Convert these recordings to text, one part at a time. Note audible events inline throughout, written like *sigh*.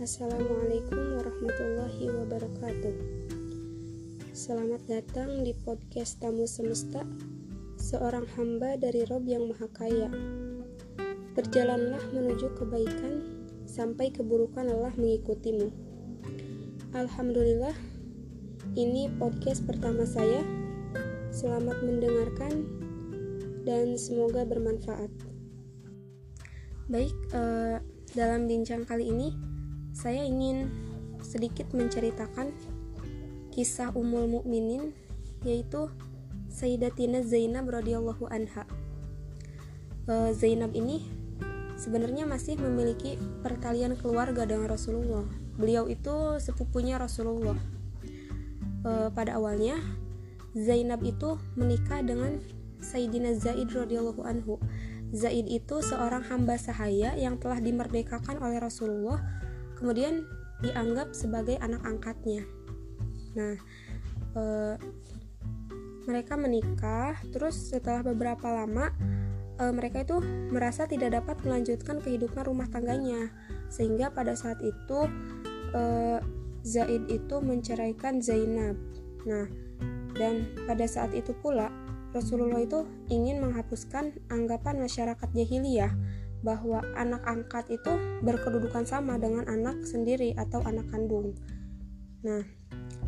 Assalamualaikum warahmatullahi wabarakatuh. Selamat datang di podcast Tamu Semesta, seorang hamba dari Rob yang Maha Kaya. Berjalanlah menuju kebaikan sampai keburukan Allah mengikutimu. Alhamdulillah, ini podcast pertama saya. Selamat mendengarkan dan semoga bermanfaat. Baik, uh, dalam bincang kali ini saya ingin sedikit menceritakan kisah Ummul Mukminin yaitu Sayyidatina Zainab radhiyallahu anha. E, Zainab ini sebenarnya masih memiliki pertalian keluarga dengan Rasulullah. Beliau itu sepupunya Rasulullah. E, pada awalnya Zainab itu menikah dengan Sayyidina Zaid radhiyallahu anhu. Zaid itu seorang hamba sahaya yang telah dimerdekakan oleh Rasulullah kemudian dianggap sebagai anak angkatnya. Nah, e, mereka menikah, terus setelah beberapa lama e, mereka itu merasa tidak dapat melanjutkan kehidupan rumah tangganya, sehingga pada saat itu e, Zaid itu menceraikan Zainab. Nah, dan pada saat itu pula Rasulullah itu ingin menghapuskan anggapan masyarakat jahiliyah bahwa anak angkat itu berkedudukan sama dengan anak sendiri atau anak kandung. Nah,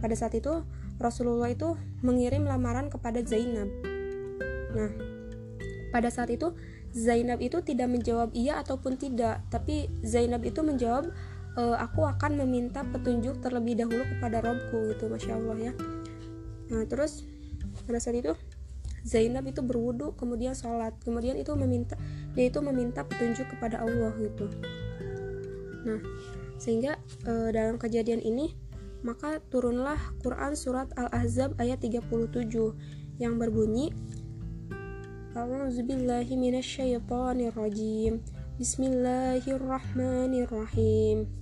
pada saat itu Rasulullah itu mengirim lamaran kepada Zainab. Nah, pada saat itu Zainab itu tidak menjawab iya ataupun tidak, tapi Zainab itu menjawab e, aku akan meminta petunjuk terlebih dahulu kepada Robku gitu, masya Allah ya. Nah, terus pada saat itu Zainab itu berwudu kemudian sholat. Kemudian itu meminta dia itu meminta petunjuk kepada Allah gitu. Nah sehingga e, dalam kejadian ini maka turunlah Quran surat Al-Ahzab ayat 37 yang berbunyi A'udzubillahi Bismillahirrahmanirrahim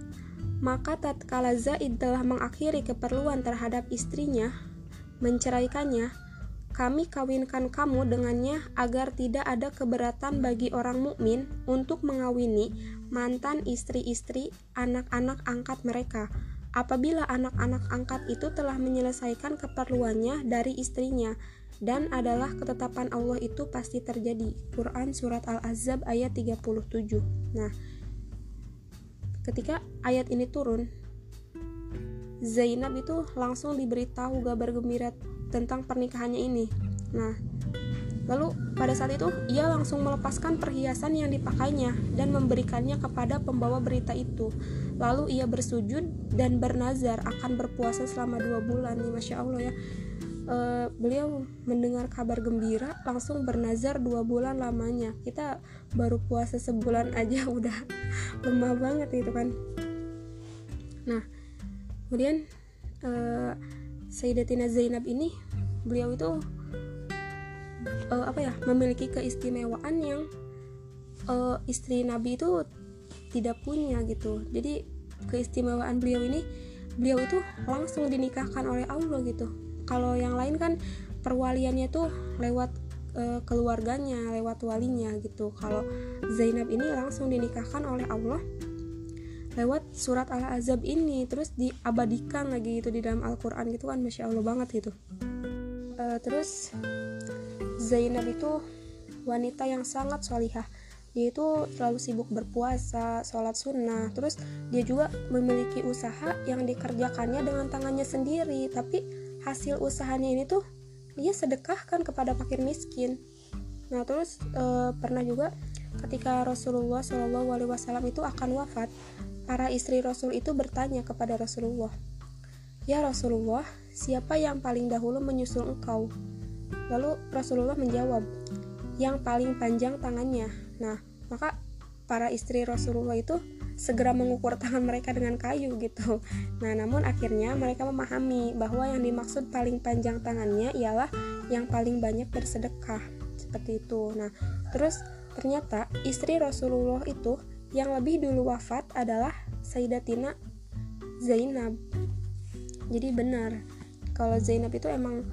Maka tatkala Zaid telah mengakhiri keperluan terhadap istrinya, menceraikannya, kami kawinkan kamu dengannya agar tidak ada keberatan bagi orang mukmin untuk mengawini mantan istri-istri anak-anak angkat mereka apabila anak-anak angkat itu telah menyelesaikan keperluannya dari istrinya dan adalah ketetapan Allah itu pasti terjadi. Quran surat Al-Azab ayat 37. Nah, ketika ayat ini turun Zainab itu langsung diberitahu kabar gembira tentang pernikahannya ini. Nah lalu pada saat itu ia langsung melepaskan perhiasan yang dipakainya dan memberikannya kepada pembawa berita itu. Lalu ia bersujud dan bernazar akan berpuasa selama dua bulan nih masya allah ya uh, beliau mendengar kabar gembira langsung bernazar dua bulan lamanya. Kita baru puasa sebulan aja *laughs* udah lemah banget gitu kan. Nah kemudian uh, Sayyidatina Zainab ini beliau itu uh, apa ya memiliki keistimewaan yang uh, istri Nabi itu tidak punya gitu. Jadi keistimewaan beliau ini beliau itu langsung dinikahkan oleh Allah gitu kalau yang lain kan perwaliannya tuh lewat e, keluarganya lewat walinya gitu. Kalau Zainab ini langsung dinikahkan oleh Allah lewat surat al-azab ini terus diabadikan lagi gitu di dalam Al-Quran gitu kan masya Allah banget gitu. E, terus Zainab itu wanita yang sangat solihah. Dia itu selalu sibuk berpuasa, sholat sunnah, terus dia juga memiliki usaha yang dikerjakannya dengan tangannya sendiri, tapi hasil usahanya ini tuh dia sedekahkan kepada fakir miskin. Nah terus e, pernah juga ketika Rasulullah Shallallahu Alaihi Wasallam itu akan wafat para istri Rasul itu bertanya kepada Rasulullah ya Rasulullah siapa yang paling dahulu menyusul engkau? Lalu Rasulullah menjawab yang paling panjang tangannya. Nah maka para istri Rasulullah itu segera mengukur tangan mereka dengan kayu gitu. Nah, namun akhirnya mereka memahami bahwa yang dimaksud paling panjang tangannya ialah yang paling banyak bersedekah. Seperti itu. Nah, terus ternyata istri Rasulullah itu yang lebih dulu wafat adalah Sayyidatina Zainab. Jadi benar kalau Zainab itu emang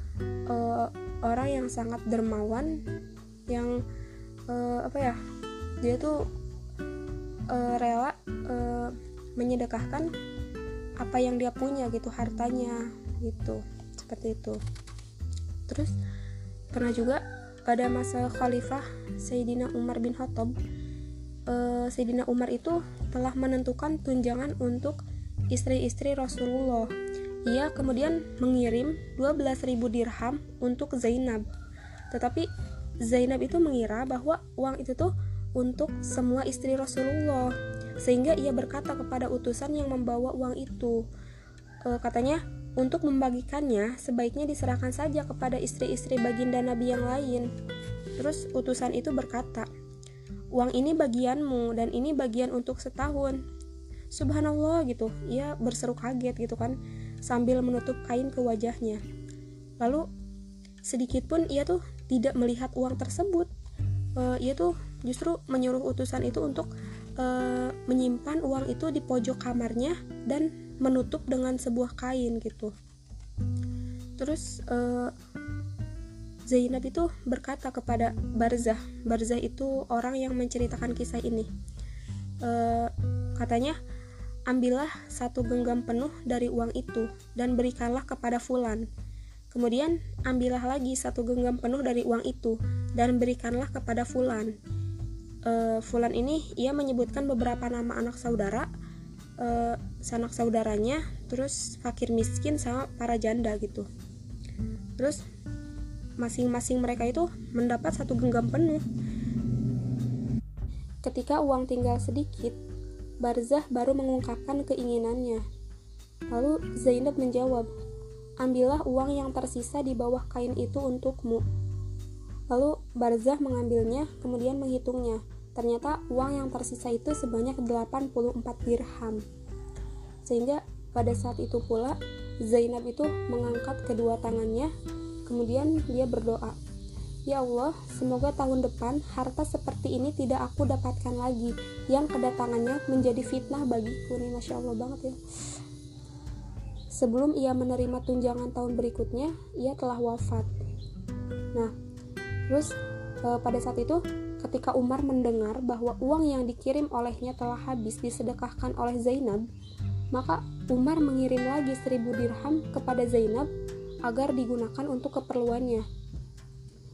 uh, orang yang sangat dermawan yang uh, apa ya dia tuh uh, rela uh, menyedekahkan apa yang dia punya gitu hartanya gitu seperti itu. Terus pernah juga pada masa khalifah Sayyidina Umar bin Khattab uh, Sayyidina Umar itu telah menentukan tunjangan untuk istri-istri Rasulullah. Ia kemudian mengirim 12.000 dirham untuk Zainab. Tetapi Zainab itu mengira bahwa uang itu tuh untuk semua istri Rasulullah sehingga ia berkata kepada utusan yang membawa uang itu. E, katanya untuk membagikannya sebaiknya diserahkan saja kepada istri-istri baginda Nabi yang lain. Terus utusan itu berkata uang ini bagianmu dan ini bagian untuk setahun. Subhanallah gitu. Ia berseru kaget gitu kan sambil menutup kain ke wajahnya. Lalu sedikit pun ia tuh tidak melihat uang tersebut. Uh, ia tuh justru menyuruh utusan itu untuk uh, menyimpan uang itu di pojok kamarnya dan menutup dengan sebuah kain gitu. Terus uh, Zainab itu berkata kepada Barzah. Barzah itu orang yang menceritakan kisah ini. Uh, katanya ambillah satu genggam penuh dari uang itu dan berikanlah kepada Fulan. Kemudian ambillah lagi satu genggam penuh dari uang itu dan berikanlah kepada Fulan. E, Fulan ini ia menyebutkan beberapa nama anak saudara, e, sanak saudaranya, terus fakir miskin sama para janda gitu. Terus masing-masing mereka itu mendapat satu genggam penuh. Ketika uang tinggal sedikit, Barzah baru mengungkapkan keinginannya. Lalu Zainab menjawab, Ambillah uang yang tersisa di bawah kain itu untukmu. Lalu Barzah mengambilnya, kemudian menghitungnya. Ternyata uang yang tersisa itu sebanyak 84 dirham. Sehingga pada saat itu pula Zainab itu mengangkat kedua tangannya, kemudian dia berdoa, Ya Allah, semoga tahun depan harta seperti ini tidak aku dapatkan lagi, yang kedatangannya menjadi fitnah bagiku nih, masya Allah banget ya. Sebelum ia menerima tunjangan tahun berikutnya, ia telah wafat. Nah, terus e, pada saat itu ketika Umar mendengar bahwa uang yang dikirim olehnya telah habis disedekahkan oleh Zainab, maka Umar mengirim lagi seribu dirham kepada Zainab agar digunakan untuk keperluannya.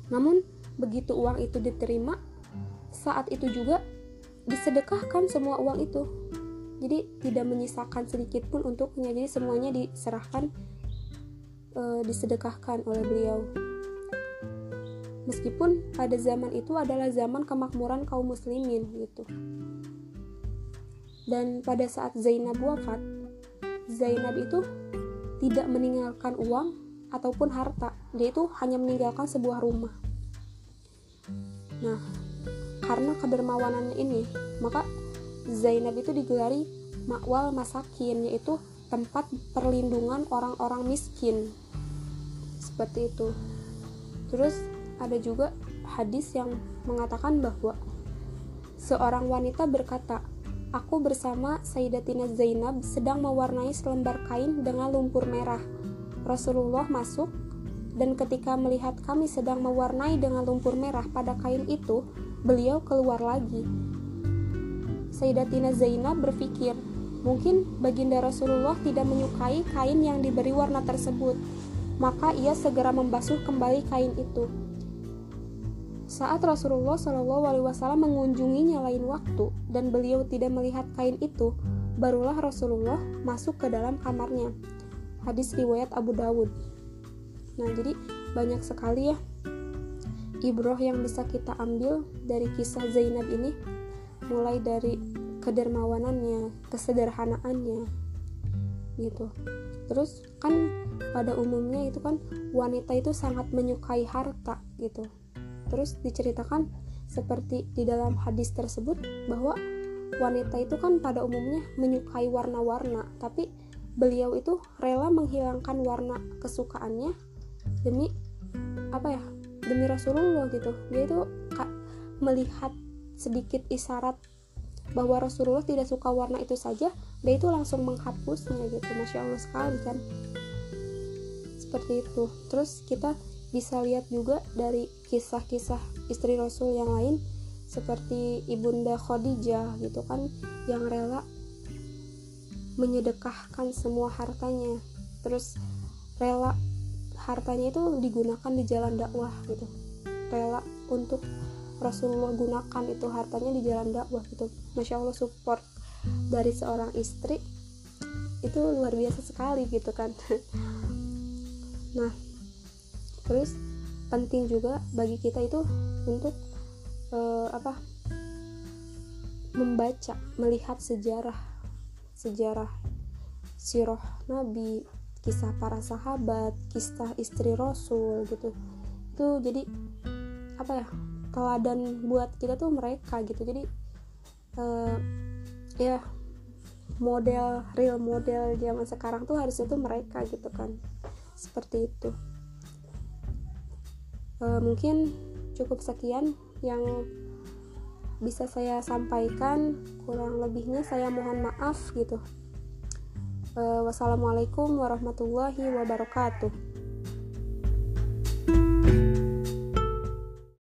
Namun, begitu uang itu diterima, saat itu juga disedekahkan semua uang itu jadi tidak menyisakan sedikit pun untuknya jadi semuanya diserahkan e, disedekahkan oleh beliau meskipun pada zaman itu adalah zaman kemakmuran kaum muslimin gitu. Dan pada saat Zainab wafat Zainab itu tidak meninggalkan uang ataupun harta. Dia itu hanya meninggalkan sebuah rumah. Nah karena kedermawanannya ini maka Zainab itu digelari makwal masakin yaitu tempat perlindungan orang-orang miskin. Seperti itu. Terus ada juga hadis yang mengatakan bahwa seorang wanita berkata aku bersama Sayyidatina Zainab sedang mewarnai selembar kain dengan lumpur merah Rasulullah masuk dan ketika melihat kami sedang mewarnai dengan lumpur merah pada kain itu beliau keluar lagi Sayyidatina Zainab berpikir, mungkin baginda Rasulullah tidak menyukai kain yang diberi warna tersebut, maka ia segera membasuh kembali kain itu. Saat Rasulullah Shallallahu Alaihi Wasallam mengunjunginya lain waktu dan beliau tidak melihat kain itu, barulah Rasulullah masuk ke dalam kamarnya. Hadis riwayat Abu Dawud. Nah, jadi banyak sekali ya ibroh yang bisa kita ambil dari kisah Zainab ini mulai dari kedermawanannya, kesederhanaannya gitu. Terus kan pada umumnya itu kan wanita itu sangat menyukai harta gitu. Terus diceritakan seperti di dalam hadis tersebut bahwa wanita itu kan pada umumnya menyukai warna-warna tapi beliau itu rela menghilangkan warna kesukaannya demi apa ya? Demi Rasulullah gitu. Dia itu melihat sedikit isyarat bahwa Rasulullah tidak suka warna itu saja dia itu langsung menghapusnya gitu. Masya Allah sekali kan. Seperti itu. Terus kita bisa lihat juga dari kisah-kisah istri Rasul yang lain seperti ibunda Khadijah gitu kan yang rela menyedekahkan semua hartanya. Terus rela hartanya itu digunakan di jalan dakwah gitu. Rela untuk Rasulullah gunakan itu hartanya di jalan dakwah gitu. Masya Allah support dari seorang istri itu luar biasa sekali gitu kan. *laughs* Nah terus penting juga bagi kita itu untuk uh, apa membaca melihat sejarah sejarah siroh Nabi, kisah para sahabat, kisah istri Rasul gitu. Itu jadi apa ya? teladan buat kita tuh mereka gitu. Jadi uh, ya model real model zaman sekarang tuh harusnya tuh mereka gitu kan. Seperti itu. Uh, mungkin cukup sekian yang bisa saya sampaikan. Kurang lebihnya saya mohon maaf gitu. Uh, wassalamualaikum warahmatullahi wabarakatuh